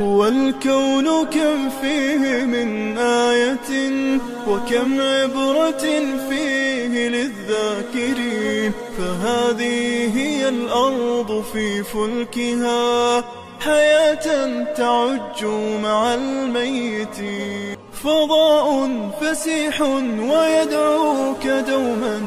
والكون كم فيه من آية وكم عبرة فيه للذاكرين فهذه هي الأرض في فلكها حياة تعج مع الميتين فضاء فسيح ويدعوك دوما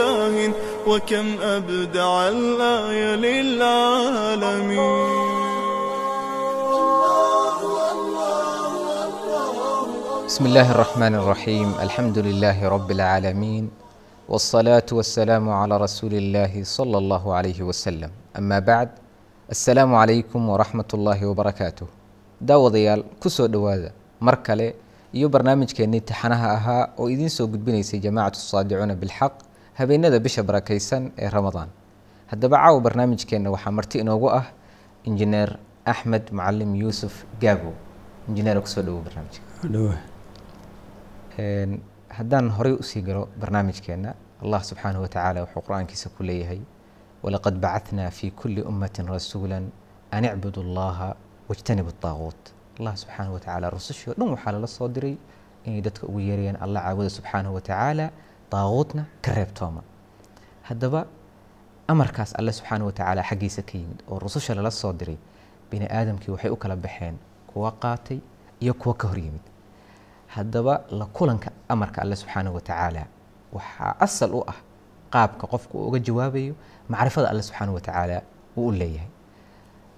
إله وكم أبدع الآية للعالمين بسم الله الرحمن الرحيم الحمد لله رب العالمين والصلاة والسلام على رسول الله صلى الله عليه وسلم أما بعد السلام عليكم ورحمة الله وبركاته daawadayaal ku soo dhowaada mar kale iyo barnaamijkeennii taxanaha ahaa oo idiin soo gudbinaysay jamaacatu saadicuuna bilxaq habeenada bisha barakaysan ee ramadaan haddaba caawa barnaamijkeenna waxaa marti inoogu ah injineer axmed macalim yuusuf gaabo injineer ku soo dhowo barnaamijka. Haddaan horey u sii galo barnaamijkeenna allah subxaanahu watacaala wuxuu qur'aankiisa ku leeyahay walaqad bacathnaa fi kulli ummatin rasuula an icbudu allaha wajtanibu daaquut allah subxaanahu watacaala rusushii o dhan waxaa lala soo diray inay dadka ugu yeerayaan allah caabuda subxaanahu watacaala daaquutna ka reebtooma haddaba amarkaas alle subxaanahu watacaala xaggiisa ka yimid oo rususha lala soo diray bini aadamkii waxay u kala baxeen kuwa qaatay iyo kuwa ka hor yimid haddaba la kulanka amarka alle subxaanahu watacaala waxaa asal u ah qaabka qofku uga jawaabayo macrifada alle subxaanahu watacaala uu u leeyahay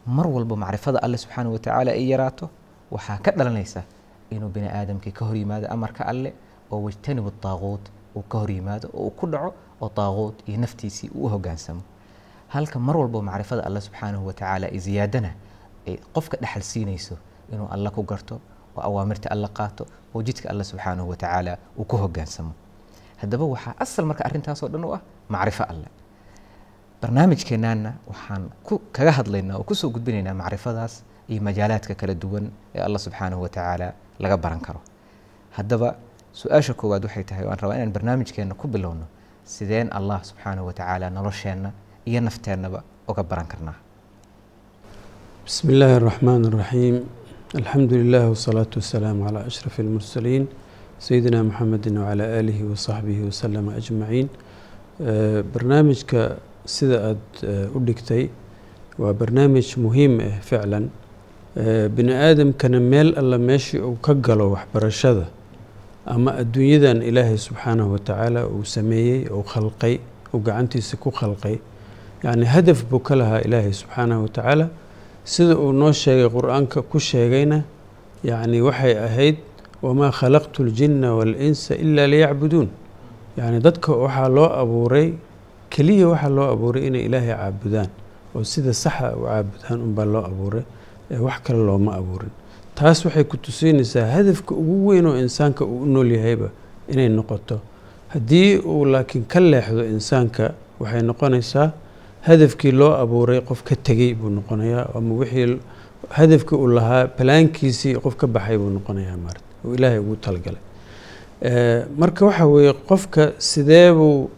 mar walba macrifada alle subxaanahu watacaala ay yaraato waxaa ka dhalanaysa inuu bini aadamkii ka hor yimaado amarka alle oo wajtanibu daaquut uu ka hor yimaado oo uu ku dhaco oo daaquut iyo naftiisii uu hogaansamo. Halka mar walba macrifada alle subxaanahu watacaala ay ziyaadana ay qofka dhexal siinayso inuu alle ku garto oo awaamirta alle qaato oo jidka alle subxaanahu watacaala uu ku hogaansamo. Haddaba waxaa asal marka arrintaasoo dhan u ah macrifo alle barnaamijkeennaana waxaan kaga hadlaynaa oo ku soo gudbinaynaa macrifadaas iyo majaalaadka kala duwan ee allah subxaanahu watacaala laga baran karo. Haddaba su'aasha koowaad waxay tahay waan rabaa inaan barnaamijkeenna ku bilowno sideen allah subxaanahu watacaala nolosheenna iyo nafteennaba uga baran karnaa. Bismi illaahi araxmaan araxiim alxamdu lilah wasalaatu wasalaamu calaa ashraf almursaliin sayidina muxamedin wacalaa aalihi wasaxbihi wasalama ajmaciin. Eh, barnaamijka sida aad eh, u dhigtay waa barnaamij muhiim ah ficlan. Bini aadamkana meel alla meeshii uu ka galo waxbarashada ama adduunyadan ilaahay subxaanahu watacaala uu sameeyey uu khalqay uu gacantiisa ku khalqay. Yacni hadaf buu ka lahaa ilaahay subxaanahu watacaala sida uu noo sheegay qur'aanka ku sheegayna yacni waxay ahayd wamaa khalaqtu ljinna waalinsa ilaa liyacbuduun. Yacni dadka waxaa loo abuuray keliya waxaa loo abuuray inay ilaahay caabudaan. Oo sida saxa u caabudaan unbaa loo abuuray ee wax kale looma abuurin taas waxay ku tusinaysaa hadafka ugu weyn oo insaanka uu u nool yahayba inay noqoto. Haddii uu laakiin ka leexdo insaanka waxay noqonaysaa hadafkii loo abuuray qof ka tegey buu noqonayaa ama wixii hadafkii uu lahaa balaankiisii qof ka baxay buu noqonayaa maarata oo ilaahay ugu talagalay marka waxa weeye qofka sidee buu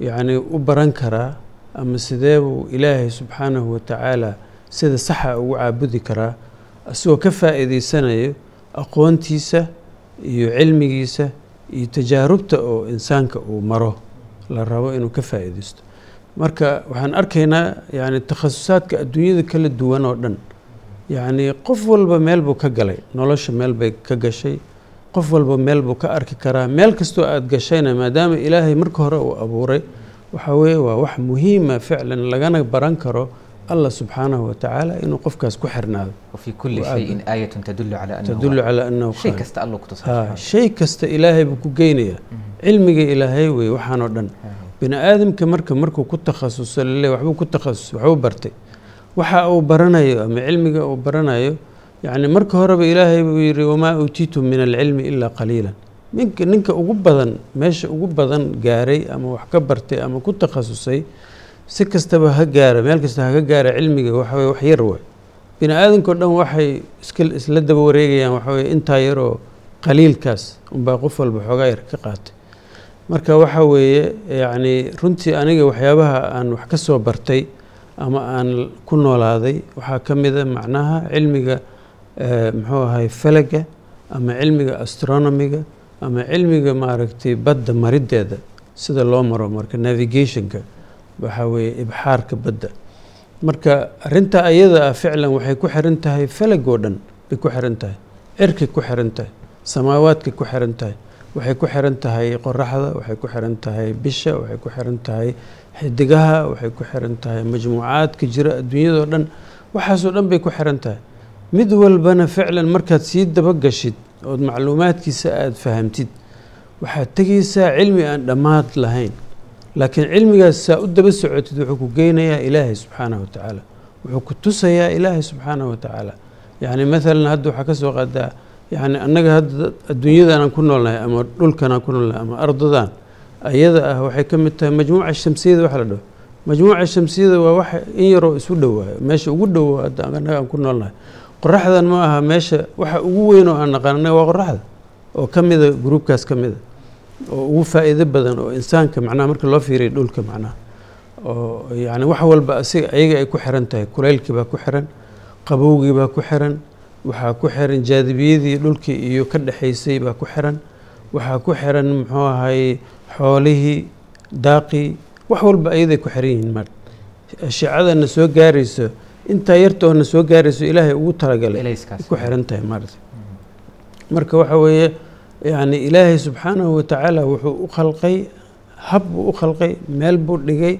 yacni u baran karaa ama sidee buu ilaahay subxaanahu watacaala sida saxa ugu caabudi karaa isagoo ka faa'iideysanayo aqoontiisa iyo cilmigiisa iyo tajaarubta oo insaanka uu maro la rabo inuu ka faa'iideysto marka waxaan arkaynaa yacni takhasusaadka adduunyada kala duwan oo dhan. Yacni qof walba meel buu ka galay nolosha meel bay ka gashay. Qof walba meel buu ka arki karaa. Meel kastoo aada gashayna maadaama ilaahay marka hore uu abuuray waxa weeye waa wax muhiima ficlan lagana baran karo allah subxaanahu watacaala inuu qofkaas ku xirnaado. Shay kasta ilaahay buu ku geynaya cilmiga ilaahay wey waxaanoo dhan. Bini aadamka marka markuu ku takhasuso lale ku takhasus waxbuu bartay. Waxa uu baranayo ama cilmiga uu baranayo yani marka horeba ilaahay buu yidhi wamaa uutiitum min alcilmi ilaa qaliilan. Ninka ninka ugu badan meesha ugu badan gaaray ama wax ka bartay ama ku takhasusay si kastaba ha gaara meel kasta haga gaara cilmiga waxaweye wax yar waay bini aadamka o dhan waxay iska isla daba wareegayaan waxaweye intaa yaroo qaliilkaas unbaa qof walba xoogaa yar ka qaatay. Marka waxa weeye yacni runtii aniga waxyaabaha aan wax ka soo bartay ama aan ku noolaaday waxaa ka mida macnaha cilmiga muxuu ahay falaga ama cilmiga astronomiga ama cilmiga maaragtay badda mariddeeda sida loo maro marka navigationka waxaa weeye ibxaarka badda. Marka arrinta ayada ah ficlan waxay ku xiran tahay falag oo dhan bay ku xiran tahay cirkay ku xiran tahay samaawaadkay ku xiran tahay waxay ku xiran tahay qoraxda waxay ku xiran tahay bisha waxay ku xiran tahay xidigaha waxay ku xiran tahay majmuucaadka jira adduunyadao dhan waxaasoo dhan bay ku xiran tahay. Mid walbana ficlan markaad sii dabagashid ood macluumaadkiisa aada fahamtid waxaad tegaysaa cilmi aan dhammaad lahayn laakiin cilmigaas saa u daba socotid wuxuu ku geynayaa ilaahay subxaanahu wa tacaala. Wuxuu ku tusayaa ilaahay subxaanahu wa tacaala. Yacni maalan hadda waxaa ka soo qaadaa yacni annaga hadda adduunyadanaan ku noolnahay ama dhulkanaan ku noolnahay ama ardadan ayada ah waxay ka mid tahay majmuuca shamsiyada waxa la dhaho. Majmuuca shamsiyada waa wax in yaroo isu dhowaayo meesha ugu dhowo hadda annaga aan ku noolnahay. Qoraxdan ma aha meesha waxa ugu weyn oo aan naqaan annaga waa qoraxda oo ka mida gruubkaas ka mida oo ugu faa'iido badan oo insaanka macnaha marka loo fiiriya dhulka macnaha oo yacni wax walba asiga ayaga ay ku xiran tahay. Kulaylkii baa ku xiran qabowgii baa ku xiran waxaa ku xiran jaadibiyadii dhulkii iyo ka dhexaysay baa ku xiran. Waxaa ku xiran muxuu ahay xoolihii daaqii wax walba ayaday ku xiran yihiin mar. Ashicadana soo gaarayso intaa yarta oo na soo gaarayso ilaahay ugu talagalay ku xiran tahay maarata marka waxa weeye yacni ilaahay subxaanahu watacaala wuxuu u khalqay hab buu u khalqay meel buu dhigay.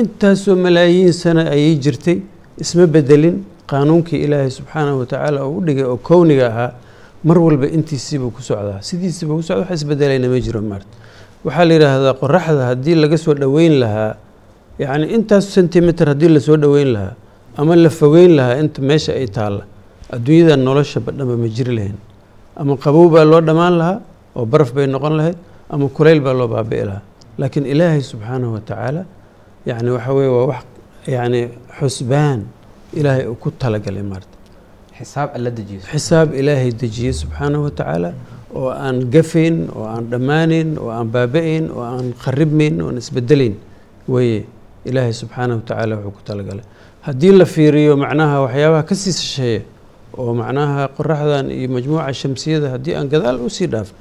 Intaasoo malaayiin sano ayay jirtay isma bedelin qaanuunkii ilaahay subxaanahu watacaala oo u dhigay oo kowniga ahaa mar walba intiisiibuu ku socdaa. Sidiisiibuu ku socda wax isbedelayna ma jiro maarta. Waxaa la yidhaahdaa qoraxda haddii laga soo dhoweyn lahaa yacni intaas sentimitir haddii la soo dhoweyn lahaa ama la fogeyn lahaa inta meesha ay taalla adduunyada nolosha badhanba ma jiri lahayn ama qabow baa loo dhammaan lahaa oo baraf bay noqon lahayd ama kulayl baa loo baabi'i lahaa. Laakiin ilaahay subxaanahu watacaala yacni waxa weye waa wax yacni xusbaan ilaahay uu ku talagalay maarta. Xisaab ilaahay dejiyey subxaanahu watacaala oo aan gafayn oo aan dhammaanayn oo aan baaba'ayn oo aan kharibmayn oo aan isbedelayn weeye ilaahay subxaanahu watacaala wuxuu ku talagalay. Haddii la fiiriyo macnaha waxyaabaha ka sii shisheeya oo macnaha qoraxdan iyo majmuuca shamsiyada haddii aan gadaal u sii dhaafno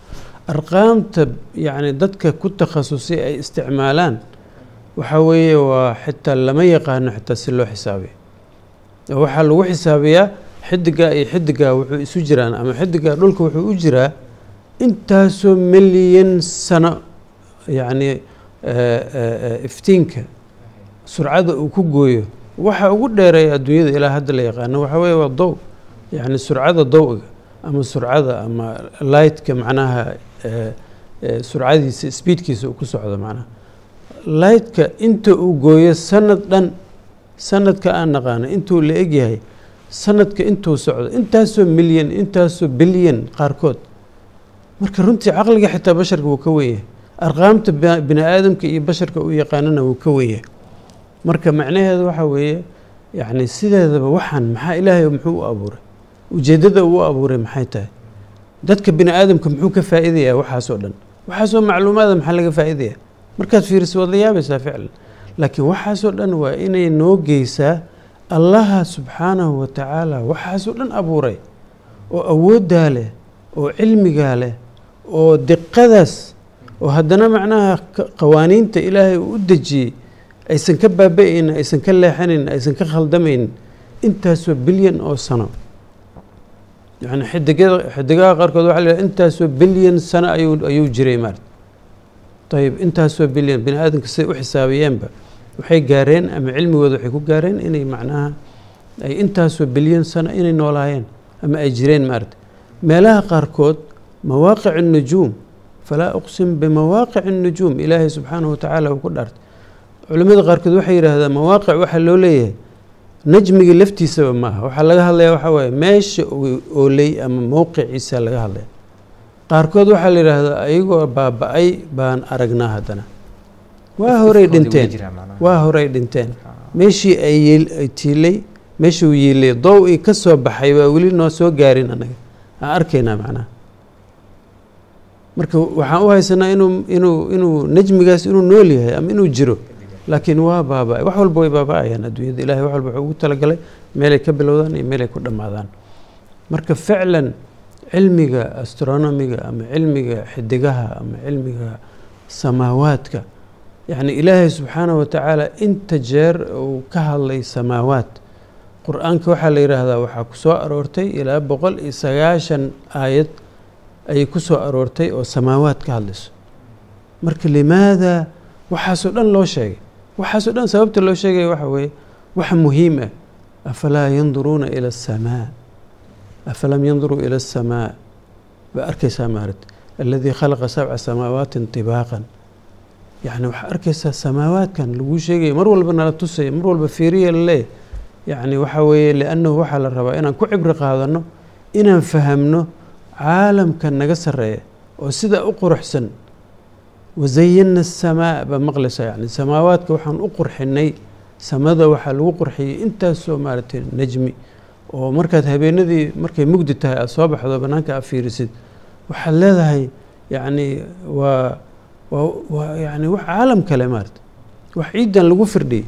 arqaamta yacni dadka ku takhasusay ay isticmaalaan waxaa weeye waa xitaa lama yaqaano xitaa si loo xisaabiyo. Waxaa lagu xisaabiyaa xidigaa iyo xidigaa wuxuu isu jiraan ama xidigaa dhulka wuxuu u jiraa intaasoo milyan sano yacni iftiinka surcada uu ku gooyo. Waxa ugu dheereeya adduunyada ilaa hadda la yaqaano waxaa weeye waa dow yacni surcada dowiga ama surcada ama lightka macnaha eh, eh, surcadiisa speedkiisa uu ku socdo macnaha. Lightka inta uu gooyo sanad dhan sanadka aan naqaano intuu la egyahay sanadka intuu socdo intaasoo milyan intaasoo bilyan qaarkood. Marka runtii caqliga xitaa basharka wuu ka wenyahay arqaamta bi- bini aadamka iyo basharka u yaqaanana wuu ka wenyahay marka macnaheedu waxa weeye yacni sideedaba waxaan maxaa ilaahay muxuu u abuuray ujeeddada uu u abuuray maxay tahay? Dadka bini aadamka muxuu ka faa'iidayaa waxaasoo dhan? Waxaasoo macluumaada maxaa laga faa'iidaya markaad fiiriso waad la yaabaysaa ficlan. Laakiin waxaasoo dhan waa inay noo geysaa allaha subxaanahu wa tacaala waxaasoo dhan abuuray oo awooddaa leh oo cilmigaa leh oo diqadaas oo haddana macnaha qawaaniinta ilaahay uu u dejiyey aysan ka baaba'aynin aysan ka leexanayn aysan ka khaldamaynin intaasoo bilyan oo sano yani xidigada xidigaha qaarkood waxa la yidhaha intaasoo bilyan sano ayuu ayuu jiray maarata ayib intaasoo bilyan bini aadamka siday u xisaabiyeenba waxay gaareen ama cilmigooda waxay ku gaareen inay macnaha ay intaasoo bilyan sano inay noolaayeen ama ay jireen maarata meelaha qaarkood mawaaqic الnujuum falaa uqsim bimawaaqic الnujuum ilaahay subxaanahu watacaala uu ku dhaartay culimmada qaarkood waxay yidhaahdaan mawaaqic waxaa loo leeyahay najmiga laftiisaba ma aha waxaa laga hadlaya waxaa waaye meesha uu ooley ama mowqiciisa laga hadlaya qaarkood waxaa la yidhaahdaa ayagoo baaba-ay baan aragnaa haddana. Waa weli dhinteen. waa horey dhinteen. Meeshii ay tiilay meeshuu yiilay dow ii ka soo baxay waa weli noo soo gaarin anaga. Aan arkaynaa macnaha marka waxaan u haysanaa inuu inuu inuu najmigaas inuu nool yahay ama inuu jiro laakiin waa baaba wax walba way baaba-ayaan adduunyada ilahay wax walba wuxuu ugu talagalay meelay ka bilowdaan iyo meelay ku dhammaadaan. Marka ficlan cilmiga astronomiga ama cilmiga xidigaha ama cilmiga samaawaadka yacni ilaahay subxaanahu watacaala inta jeer uu ka hadlay samaawaad qur'aanka waxaa la yidhaahdaa waxaa ku soo aroortay ilaa boqol iyo sagaashan aayad ayay ku soo aroortay oo samaawaad ka hadlayso. Marka limaada waxaasoo dhan loo sheegay waxaasoo dhan sababta loo sheegaya waxa weeye wax muhiim ah afalaa yanduruuna ila asamaa afalam yanduruu ila asamaa baa arkaysaa maaragta aladii khalaqa sabca samaawaatin tibaaqan yacni waxaa arkaysaa samaawaadkan laguu sheegaya mar walba nala tusaya mar walba fiiriya laleeyahy yacni waxaa weeye liannahu waxaa la rabaa inaan ku cibri qaadano inaan fahamno caalamka naga sarreeya oo sidaa u quruxsan wasayana asamaa baa maqlaysa yani samaawaadka waxaan u qurxinay samada waxaa lagu qurxiyey intaasoo maaragtay najmi oo markaad habeenadii markay mugdi tahay aada soo baxdo bannaanka aad fiirisid waxaad leedahay yacni waa waa yani wax caalam kale maarata wax ciidan lagu firdhiyey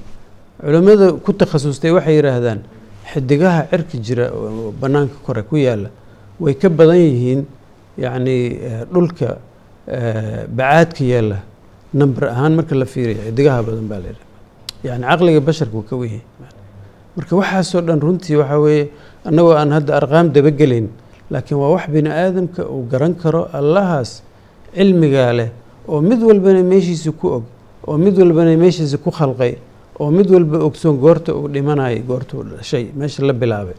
culimmada ku takhasustay waxay yidhaahdaan xidigaha cirka jira oo bannaanka kore ku yaalla way ka badan yihiin yacni dhulka bacaadka yaalla number ahaan marka la fiiriyo xidigaha badan baa la yidhahda yani caqliga basharka ka wenyahay marka waxaasoo dhan runtii waxaa weeye annagoo aan hadda arqaam dabagelayn laakiin waa wax bini aadamka uu garan karo allahaas cilmigaa leh oo mid walbana meeshiisa ku og oo mid walbana meeshiisa ku khalqay oo mid walba ogsoon goorta uu dhimanayay goorta uu dhashay meesha la bilaabay.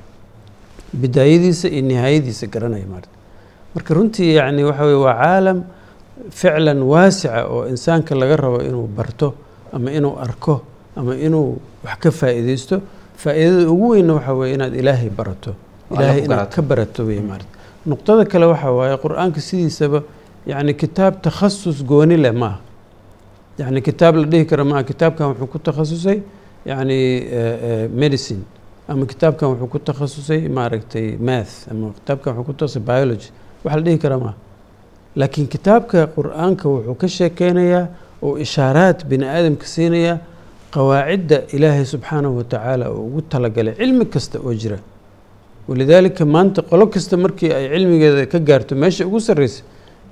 Bidaayadiisa iyo nihaayadiisa garanaya maarta. Marka runtii yacni waxa weye waa caalam ficlan waasica oo insaanka laga rabo inuu barto ama inuu arko ama inuu wax ka faa'iideysto faa'iidada ugu weynna waxaa weeye inaad ilaahay barato. Ilaahay inaad ka barato wey maarata nuqtada kale waxaa waaye qur'aanka sidiisaba yacni kitaab takhasus gooni leh maaha. Yacni kitaab la dhihi kara maaha kitaabkan wuxuu ku takhasusay yacni eh, eh, medicine. Ama kitaabkan wuxuu ku takhasusay maaragtay math ama kitaabkan wuxuu ku takhasusay biology. Wax la dhihi kara maaha laakiin kitaabka qur'aanka wuxuu ka sheekeynayaa oo ishaaraad bini aadamka siinaya qawaacidda ilaahay subxaanahu watacaala oo ugu talagalay cilmi kasta oo jira. Walidaalika maanta qolo kasta markii ay cilmigeeda ka gaarto meesha ugu sarreysa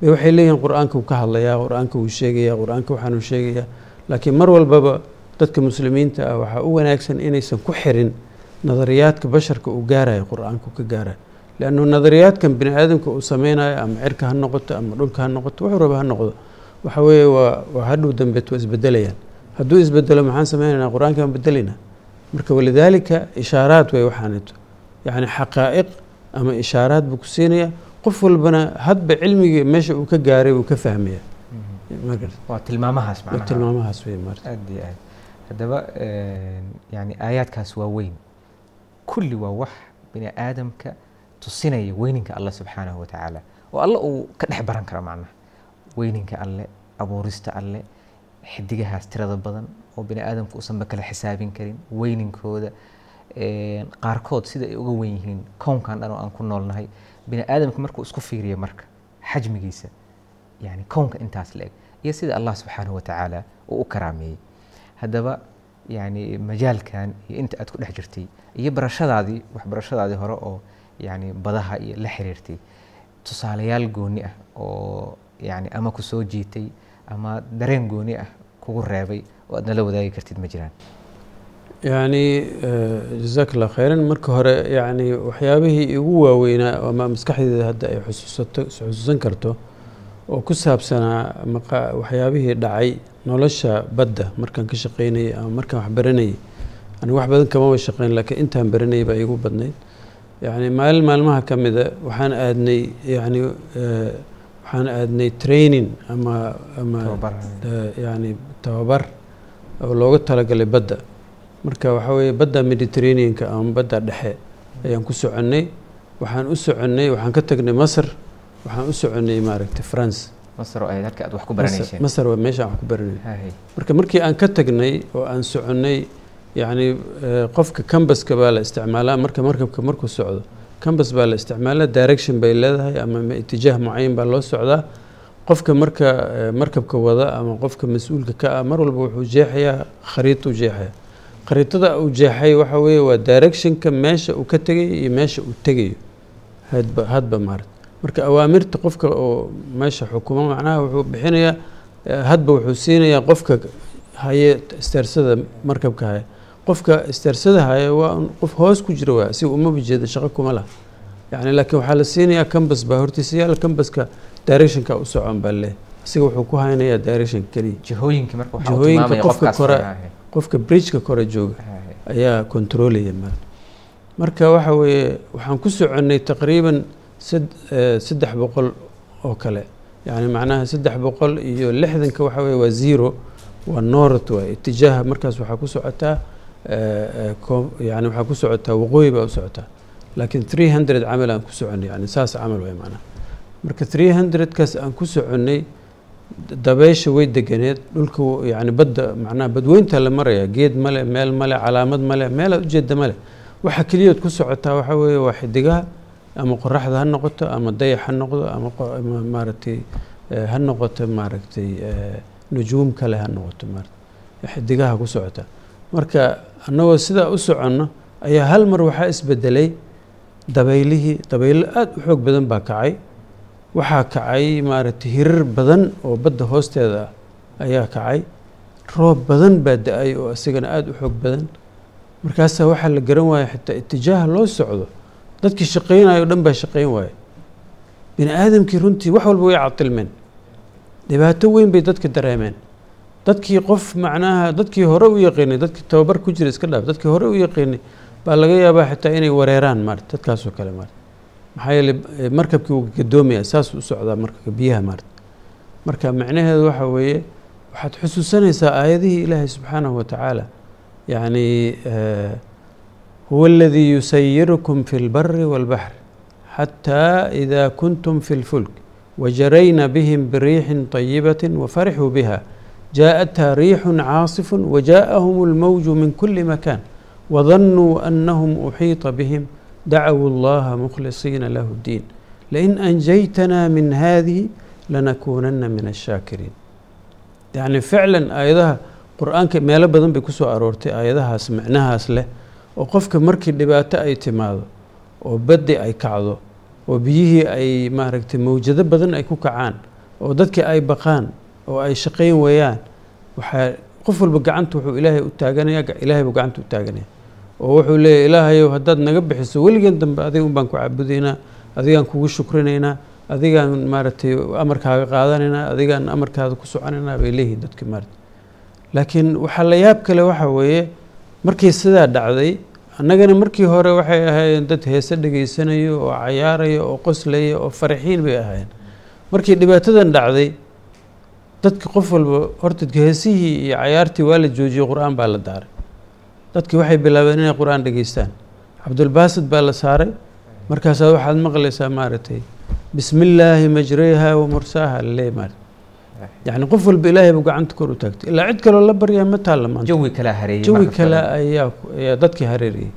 bay waxay leeyihiin qur'aanka wuu ka hadlayaa qur'aanka wuu sheegayaa qur'aanka waxaanuu sheegayaa. Laakiin mar walbaba dadka muslimiinta ah waxaa u wanaagsan inaysan ku xirin nadariyaadka basharka uu gaarayo qur'aanka uu ka gaarayo leannu nadariyaadkan bini aadamka uu sameynayo ama cirka ha noqoto ama dhulka ha noqoto wuxuu raba ha noqdo waxa weeye waa waa hadhow dambeet waa isbedelayaan hadduu isbedelo maxaan sameynaynaa qur'aanka baan bedelaynaa marka walidaalika ishaaraad way waxaaneeto yacni xaqaa'iq ama ishaaraad buu ku siinaya qof walbana hadba cilmigii meesha uu ka gaaray uu ka fahmaya waa tilmaamahaas macnaha tilmaamahaas wey maarta aad iyo aad haddaba yani aayaadkaas waa weyn kulli waa wax bini aadamka tusinaya weyninka alle subxaanahu watacaala oo alle uu ka dhex baran karo macnaha weyninka alle abuurista alle xidigahaas tirada badan oo bini aadamku uusanba kala xisaabin karin weyninkooda qaarkood sida ay uga wen yihiin kownkan dhan oo aan ku noolnahay bini aadamka markuu isku fiiriyo marka xajmigiisa yani kownka intaas la eg iyo sida allah subxaanahu watacaala uu u karaameeyey haddaba yani majaalkan iyo inta aad ku dhex jirtay iyo barashadaadii waxbarashadaadii hore oo yani badaha iyo la xiriirtay tusaalayaal gooni ah oo yani ama ku soo jiitay ama dareen gooni ah kugu reebay oo aad nala wadaagi kartid ma jiraan. Yacni jazaak allah khayran. Marka hore yacni waxyaabihii igu waaweynaa ama maskaxdeeda hadda ay xusuusato xusuusan karto oo ku saabsanaa maqa- waxyaabihii dhacay nolosha badda markaan ka shaqaynayay ama markaan wax baranayay. Aniga wax badan kamaba shaqayn laakiin intaan baranayay baa igu badnayd yacni maalin maalmaha ka mida waxaan aadnay yacni eh, waxaan aadnay training ama ama eh, yacni tababar oo looga talagalay badda. Marka waxaa weeye badda mediterraneanka ama badda dhexe ayaan ku soconnay waxaan u soconnay waxaan ka tagnay masar waxaan u soconnay maaragtay france. Masar masar waa meesha aan wax ku baranay marka markii aan ka tagnay oo aan soconnay yacni eh, qofka cambaska baa la isticmaalaa. Marka markabka markuu socdo cambas baa la isticmaalaa. Direction bay leedahay ama ma- itijaah mucayan baa loo socdaa. Qofka marka eh, markabka wada ama qofka mas'uulka ka ah mar walba wuxuu jeexayaa khariid u jeexaya khariidada uu jeexay waxa weeye waa directionka meesha uu ka tegayo iyo meesha uu tegayo. Hadba hadba maarat. Marka awaamirta qofka oo meesha xukuma macnaha wuxuu bixinayaa eh, hadba wuxuu siinayaa qofka haye istaarsada markabka haya qofka istaarsada haya waa qof hoos ku jira waa si umaba jeeda shaqo kuma laha. Yani laakiin waxaa la siinayaa cambas baa hortiisa yaalla cambaska directionka u socon baa leh asiga wuxuu ku haynayaa direction keliya. Jihooyinka qofka kore- qofka bridgeka kore jooga ayaa controlaya ma marka waxa weeye waxaan ku soconnay taqriiban eh, saddex boqol oo kale. Yani macnaha saddex boqol iyo lixdanka waxa weye waa zero waa north waa itijaaha markaas waxaa ku socotaa yani waxaa ku socotaa waqooyi baa u socotaa laakiin three hundred camal aan ku soconnay yani saas camal way macnaha marka three hundredkaas aan ku soconnay dabeysha way deganeed dhulka yani badda macnaha badweynta la maraya geed male meel male calaamad male meelaad ujeeda male waxa keliyood ku socotaa waxa weeye waa xidigaha ama qoraxda ha noqoto ama dayax ha noqdo ama maaragtay eh, ha noqoto maaragtay eh, nujuum kale ha noqoto maarata xidigaha ku socota. Marka annagoo sidaa u soconno ayaa hal mar waxaa isbedelay dabaylihii dabaylo aada u xoog badan baa kacay. Waxaa kacay maaragtay hirar badan oo badda hoosteeda ah ayaa kacay. Roob badan baa da'ay oo isagana aada u xoog badan. Markaasaa waxaa la garan waaya xitaa itijaaha loo socdo dadkii shaqaynayo o dhan baa shaqayn waaya bini aadamkii runtii wax walba way catilmeen. Dhibaato weyn bay dadka dareemeen dadkii qof macnaha dadkii hore u yaqiinay dadkii tababar ku jira iska dhaaf dadkii hore u yaqiinay baa laga yaabaa xitaa inay wareeraan maarata dadkaasoo kale maarata maxaa yeelay eh, markabkii wuu gadoomaya saas u socdaa marka biyaha maarata marka macnaheedu waxa weeye waxaad xusuusanaysaa aayadihii ilaahay subxaanahu wa tacaala yacni eh, huwa aladii yusayirukum fi lbari walbaxr xataa ida kuntum fi lfulk wajarayna bihim biriixin طayibatin wafarixuu biha jaaءatha riixun caasifun wajaءahum اlmowju min kuli makan وظنوا أنهم أحيط بهم دعوا الله مخلصين له الدين لئن أنجيتنا من هذه لنكونن من الشاكرين يعني فعلا آيadaha qur-aanka meelo badan bay kusoo aroortay aayadahaas micnahaas leh oo qofka markii dhibaato ay timaado oo baddi ay kacdo oo biyihii ay maaragtay mawjado badan ay ku kacaan oo dadkii ay baqaan oo ay shaqayn weeyaan waxaa qof walba gacanta wuxuu ilaahay u taaganaya ilaahay buu gacanta u taaganaya oo wuxuu leeyahy ilaahayow haddaad naga bixiso weligeen dambe adiga un baan ku caabudaynaa adigaan kugu shukrinaynaa adigaan maaragtay amarkaaga qaadanaynaa adigaan amarkaada ku soconaynaa bay leeyihiin dadka maarata laakiin waxaa la yaab kale waxa weeye markii sidaa dhacday annagana markii hore waxay ahaayeen dad heese dhegaysanayo oo cayaaraya oo qoslaya oo faraxiin bay ahaayeen. Markii dhibaatadan dhacday dadka qof walba horta heesihii iyo cayaartii waa la joojiyey qur'aan baa la daaray. Dadki waxay bilaabeen inay qur'aan dhegeystaan. Cabdulbaasid baa la saaray. Markaasaa waxaad maqlaysaa maaragtay bismi illaahi majrayha wa mursaaha laleeyahy maarata yacni qof walba ilaahay buu gacanta kor u taagtay. Ilaa cid kaloo la baryaa ma taalla maanta. Jawi kala hareeyey jawi kale kale. ayaa ayaa dadkii hareeriyey.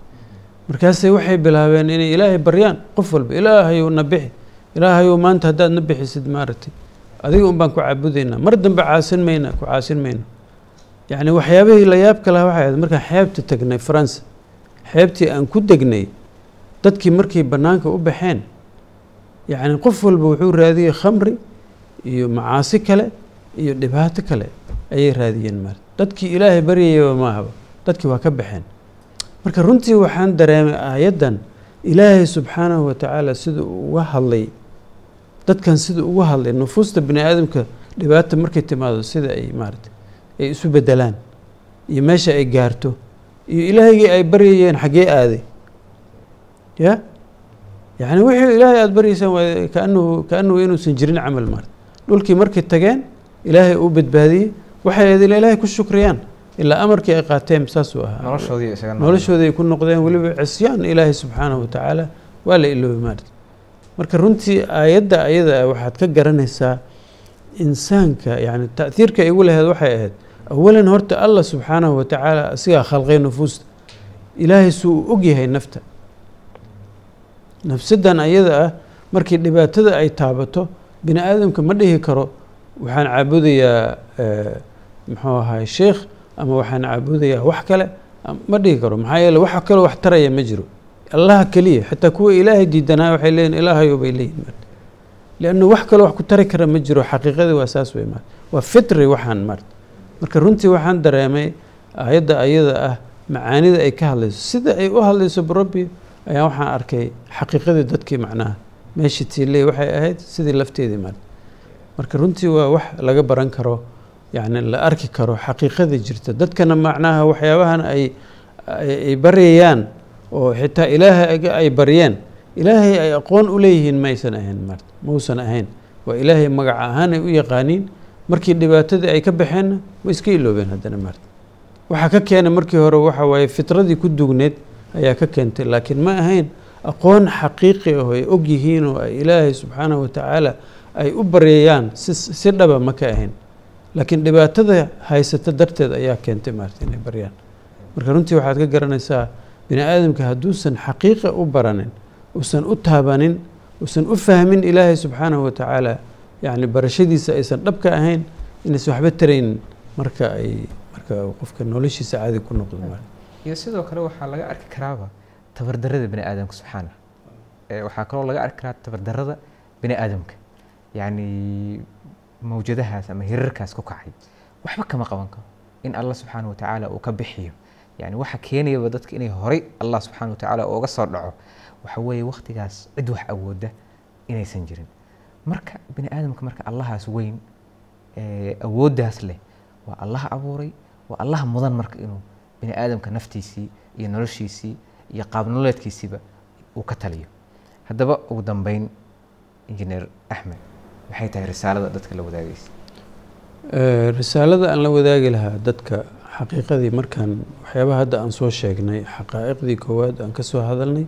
Markaasay waxay bilaabeen inay ilaahay baryaan. Qof walba ilaahayow na bixi ilaahayow maanta haddaad na bixisid maaragtay adiga un baan ku caabudaynaa mar dambe caasin mayna ku caasin mayno yacni waxyaabihii la yaabka lahaa waxay ahayd markaan xeebta tagnay faransa. Xeebtii aan ku degnay dadkii markay bannaanka u baxeen yacni qof walba wuxuu raadiyey khamri iyo macaasi kale iyo dhibaato kale ayay raadiyeen maarata dadkii ilaahay baryayaba maahaba dadkii waa ka baxeen. Marka runtii waxaan dareemay aayaddan ilaahay subxaanahu wa tacaala siduu uga hadlay dadkan siduu uga hadlay nufuusta bini aadamka dhibaata markay timaado sida ay maarata ay isu bedelaan iyo meesha ay gaarto iyo ilaahygii ay baryayeen xaggee aaday. Ya? Yacni wixii ilaahay aada baryaysaan waa kaanahu kaanahu inuusan jirin camal maarata dhulkii markay tageen ilaahay uu badbaadiyey waxay ahayd ila ilaahay ku shukriyaan ilaa amarkii ay qaateen saasuu ahaa. Noloshoodii ay ku noqdeen weliba cisyaan ilaahay subxaanahu watacaala waa la iloobi maarta marka runtii aayadda ayada ah waxaad ka garanaysaa insaanka yani ta'hiirka ay igu laheed waxay ahayd awalan horta allah subxaanahu watacaala asigaa khalqay nufuusta ilaahay suu u ogyahay nafta. Nafsadan ayada ah markii dhibaatada ay taabato bini aadamka ma dhihi karo waxaan caabudayaa eh, muxuu ahaay sheekh ama waxaan caabudayaa wax kale ma dhihi karo. Maxaa yeele wax kale wax taraya ma jiro allaha keliya xitaa kuwa ilaahay diidanaa waxay leeyihiin ilaahayo bay leeyihiin liannu wax kale wax ku tari kara ma jiro xaqiiqadii waa saas wey marta waa fitri waxaan marta marka runtii waxaan dareemay aayadda ayada ah macaanida ay ka hadlayso. Sida ay u hadlayso barabbi ayaa waxaan arkay xaqiiqadii dadkii macnaha. Meeshii tiiley waxay ahayd sidii lafteedii marta marka runtii waa wax laga baran karo yani la arki karo xaqiiqada jirta. Dadkana macnaha waxyaabahan ay ay baryayaan oo xitaa ilaahay ay baryeen. Ilaahay ay aqoon u leeyihiin maysan ahayn marta mausan ahayn. Waa ilaahay magac ahaan ay u yaqaaniin markii dhibaatadii ay ka baxeenna way iska iloobeen haddana marta. Waxaa ka keenay markii hore waxa waaye fitradii ku dugneed ayaa ka keentay laakiin ma ahayn aqoon xaqiiqi ah oo ay og yihiin oo ay ilaahay subxaanahu watacaala ay u baryayaan si dhaba ma ka ahayn. Laakiin dhibaatada haysata darteed ayaa keentay maarta inay baryaan. Marka runtii waxaad ka garanaysaa bini aadamka hadduusan xaqiiqa u baranin uusan u taabanin uusan u fahmin ilaahay subxaanahu watacaala yacni barashadiisa aysan dhabka ahayn inaysan waxba taraynin marka ay marka qofka noloshiisa caadi ku noqdo iyo sidoo kale waxaa laga arki karaaba tabardarada bini aadamka subxaana. Waxaa kaloo laga arki karaa tabardarada bini aadamka yacni mawjadahaas ama hirarkaas ku kacay. Waxba kama qaban karo in allah subxaana watacaala uu ka bixiyo yani waxa keenayaba dadka inay horay allah subxaana watacaala uga soo dhaco. Waxa weeye waktigaas cid wax awooda inaysan jirin. Marka bini aadamka marka allahaas weyn awooddaas leh waa allaha abuuray waa allaha mudan marka inuu bini aadamka naftiisii iyo noloshiisii iyo qaab nololeedkiisiiba uu ka taliyo. Haddaba ugu dambeyn injineer axmed maxay tahay risaalada dadka la wadaagaysa? Risaalada aan la wadaagi lahaa dadka xaqiiqadii markaan waxyaabaha hadda aan soo sheegnay xaqaa'iqdii koowaad aan ka soo hadalnay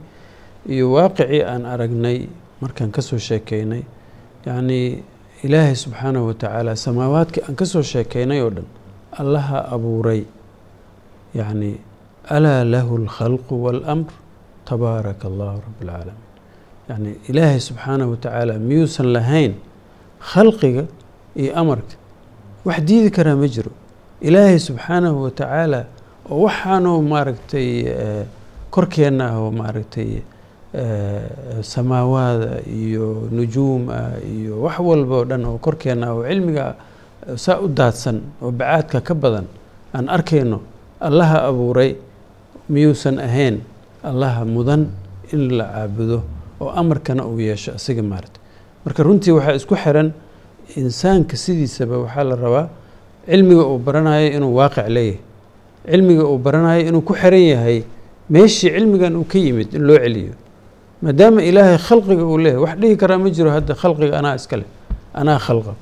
iyo waaqicii aan aragnay markaan ka soo sheekeynay yacnii ilaahay subxaanahu watacaala samaawaadkii aan ka soo sheekeynay oo dhan allaha abuuray. Yacni alaa lahu alkhalqu waalamr tabaaraka allahu rabi alcaalamiin yacni ilaahay subxaanahu watacaala miyuusan lahayn khalqiga iyo amarka. Wax diidi karaa ma jiro ilaahay subxaanahu watacaala oo waxaanoo maaragtay eh, korkeenna ah oo maaragtay eh, samaawaada iyo nujuum ah iyo wax walba oo dhan oo korkeenna oo cilmiga ah, saa u daadsan oo bacaadka ka badan aan arkayno allaha abuuray miyuusan ahayn allaha mudan in la caabudo oo amarkana uu yeesho asiga maaragtay. Marka runtii waxaa isku xiran insaanka sidiisaba waxaa la rabaa cilmiga uu baranayo inuu waaqic leeyahay. Cilmiga uu baranayo inuu ku xiran yahay meeshii cilmigan uu ka yimid in loo celiyo. Maadaama ilaahay khalqiga uu leeyahay wax dhihi karaa ma jiro hadda khalqiga anaa iska leh anaa khalqa.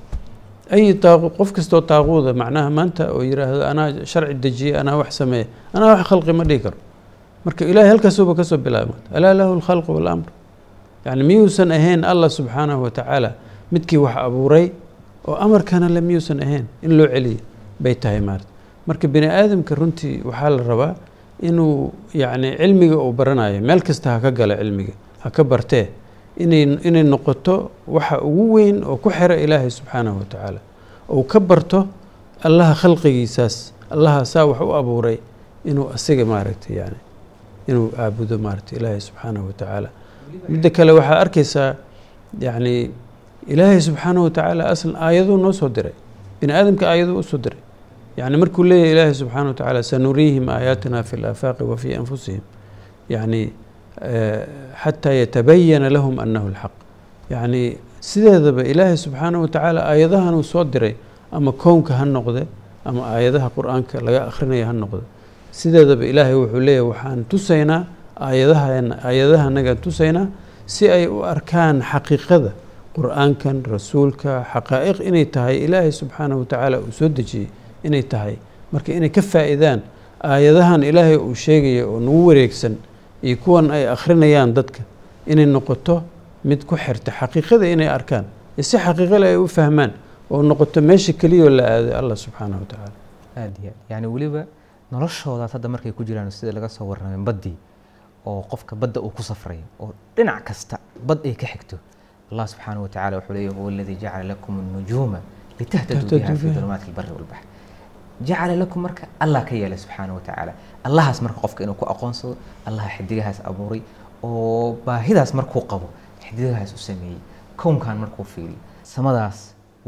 Ay taaqu qof kastoo taaquuda macnaha maanta oo yidhaahdo anaa sharci dejiye anaa wax sameeya anaa wax khalqi ma dhihi karo. Marka ilaahay halkaasuba ka soo bilaabma. Alaa lahu alkhalqu waalamr yani miyuusan ahayn allah subxaanahu watacaala midkii wax abuuray oo amarkana le miyuusan ahayn in loo celiyo bay tahay maarta. Marka bini aadamka runtii waxaa la rabaa inuu yacni cilmiga uu baranayo meel kasta ha ka gala cilmiga ha ka bartee inay inay noqoto waxa ugu weyn oo ku xira ilaahay subxaanahu watacaala ou ka barto allaha khalqigiisaas allaha saa wax u abuuray inuu asiga maaragtay yani inuu caabudo maaragtay ilaahay subxaanahu watacaala midda kale waxaa arkaysaa yacni ilaahay subxaanahu watacaala aslan aayaduu noo soo diray. Bini aadamka aayaduu u soo diray. Yani markuu leeyahay ilaahay subxaanahu watacaala sanuriihim aayaatina fi laafaaqi wa fii anfusihim. Yacni xataa yatabayana lahum annahu alxaq yacni sideedaba ilaahay subxaanahu watacaala aayadahan uu soo diray ama kownka ha noqde ama aayadaha qur'aanka laga akhrinayo ha noqde. Sideedaba ilaahay wuxuu leeyahay waxaan tusaynaa aayadahan aayadaha anagaan tusaynaa si ay u arkaan xaqiiqada qur'aankan rasuulka xaqaa'iq inay tahay ilaahay subxaanahu watacaala uu soo dejiyey inay tahay. Marka inay ka faa'iidaan aayadahan ilaahay uu sheegaya oo nagu wareegsan iyo kuwan ay akhrinayaan dadka inay noqoto mid ku xirta xaqiiqada inay arkaan iyo si xaqiiqale ay u fahmaan oo noqoto meesha keliyao la aaday allah subxaanahu wa tacaala. Aad iyo aad. Yani weliba noloshoodaas hadda markay ku jiraan sida laga soo warramay baddii oo qofka badda uu ku safrayo oo dhinac kasta bad ay ka xigto allah subxaanahu wa tacala wuxuu leeyahy huwa aladii jacala lakum الnujuuma litahtaduu biha fi dulumaati albari walbaxr jacala lakum marka allah ka yeelay subxaanahu wa tacaala allahaas marka qofka inuu ku aqoonsado allaha xidigahaas abuuray oo baahidaas markuu qabo xidigahaas u sameeyey kownkan markuu fiiriyo samadaas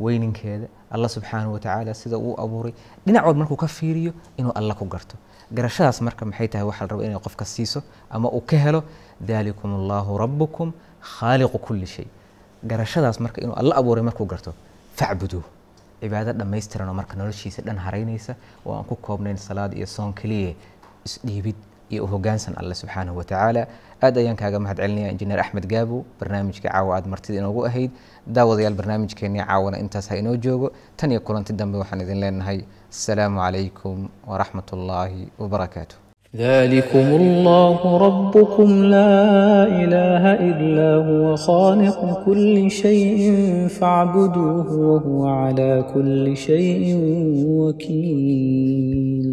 weyninkeeda allah subxaanahu wa tacaala sida uu abuuray dhinac walba markuu ka fiiriyo inuu alla ku garto garashadaas marka maxay tahay waxaa la raba inay qofka siiso ama uu ka helo dalikum allahu rabukum khaaliqu kulli shay garashadaas marka inuu alla abuuray markuu garto facbuduuh cibaado dhammaystiran oo marka noloshiisa dhan haraynaysa oo aan ku koobnayn salaad iyo soon keliya isdhiibid iyo u hoggaansan alle subxaanahu wa tacaala. Aad ayaan kaaga mahad celinaya injineer axmed gaabo barnaamijka caawa aad martida inoogu ahayd. Daawadayaal barnaamijkeennii caawana intaas ha inoo joogo. Tan iyo kulanti dambe waxaan idin leenahay asalaamu calaykum waraxmat ullaahi wabarakaatu ذلكم الله ربكم لا إله إلا هو خالق كل شيء فاعبدوه وهو على كل شيء وكيل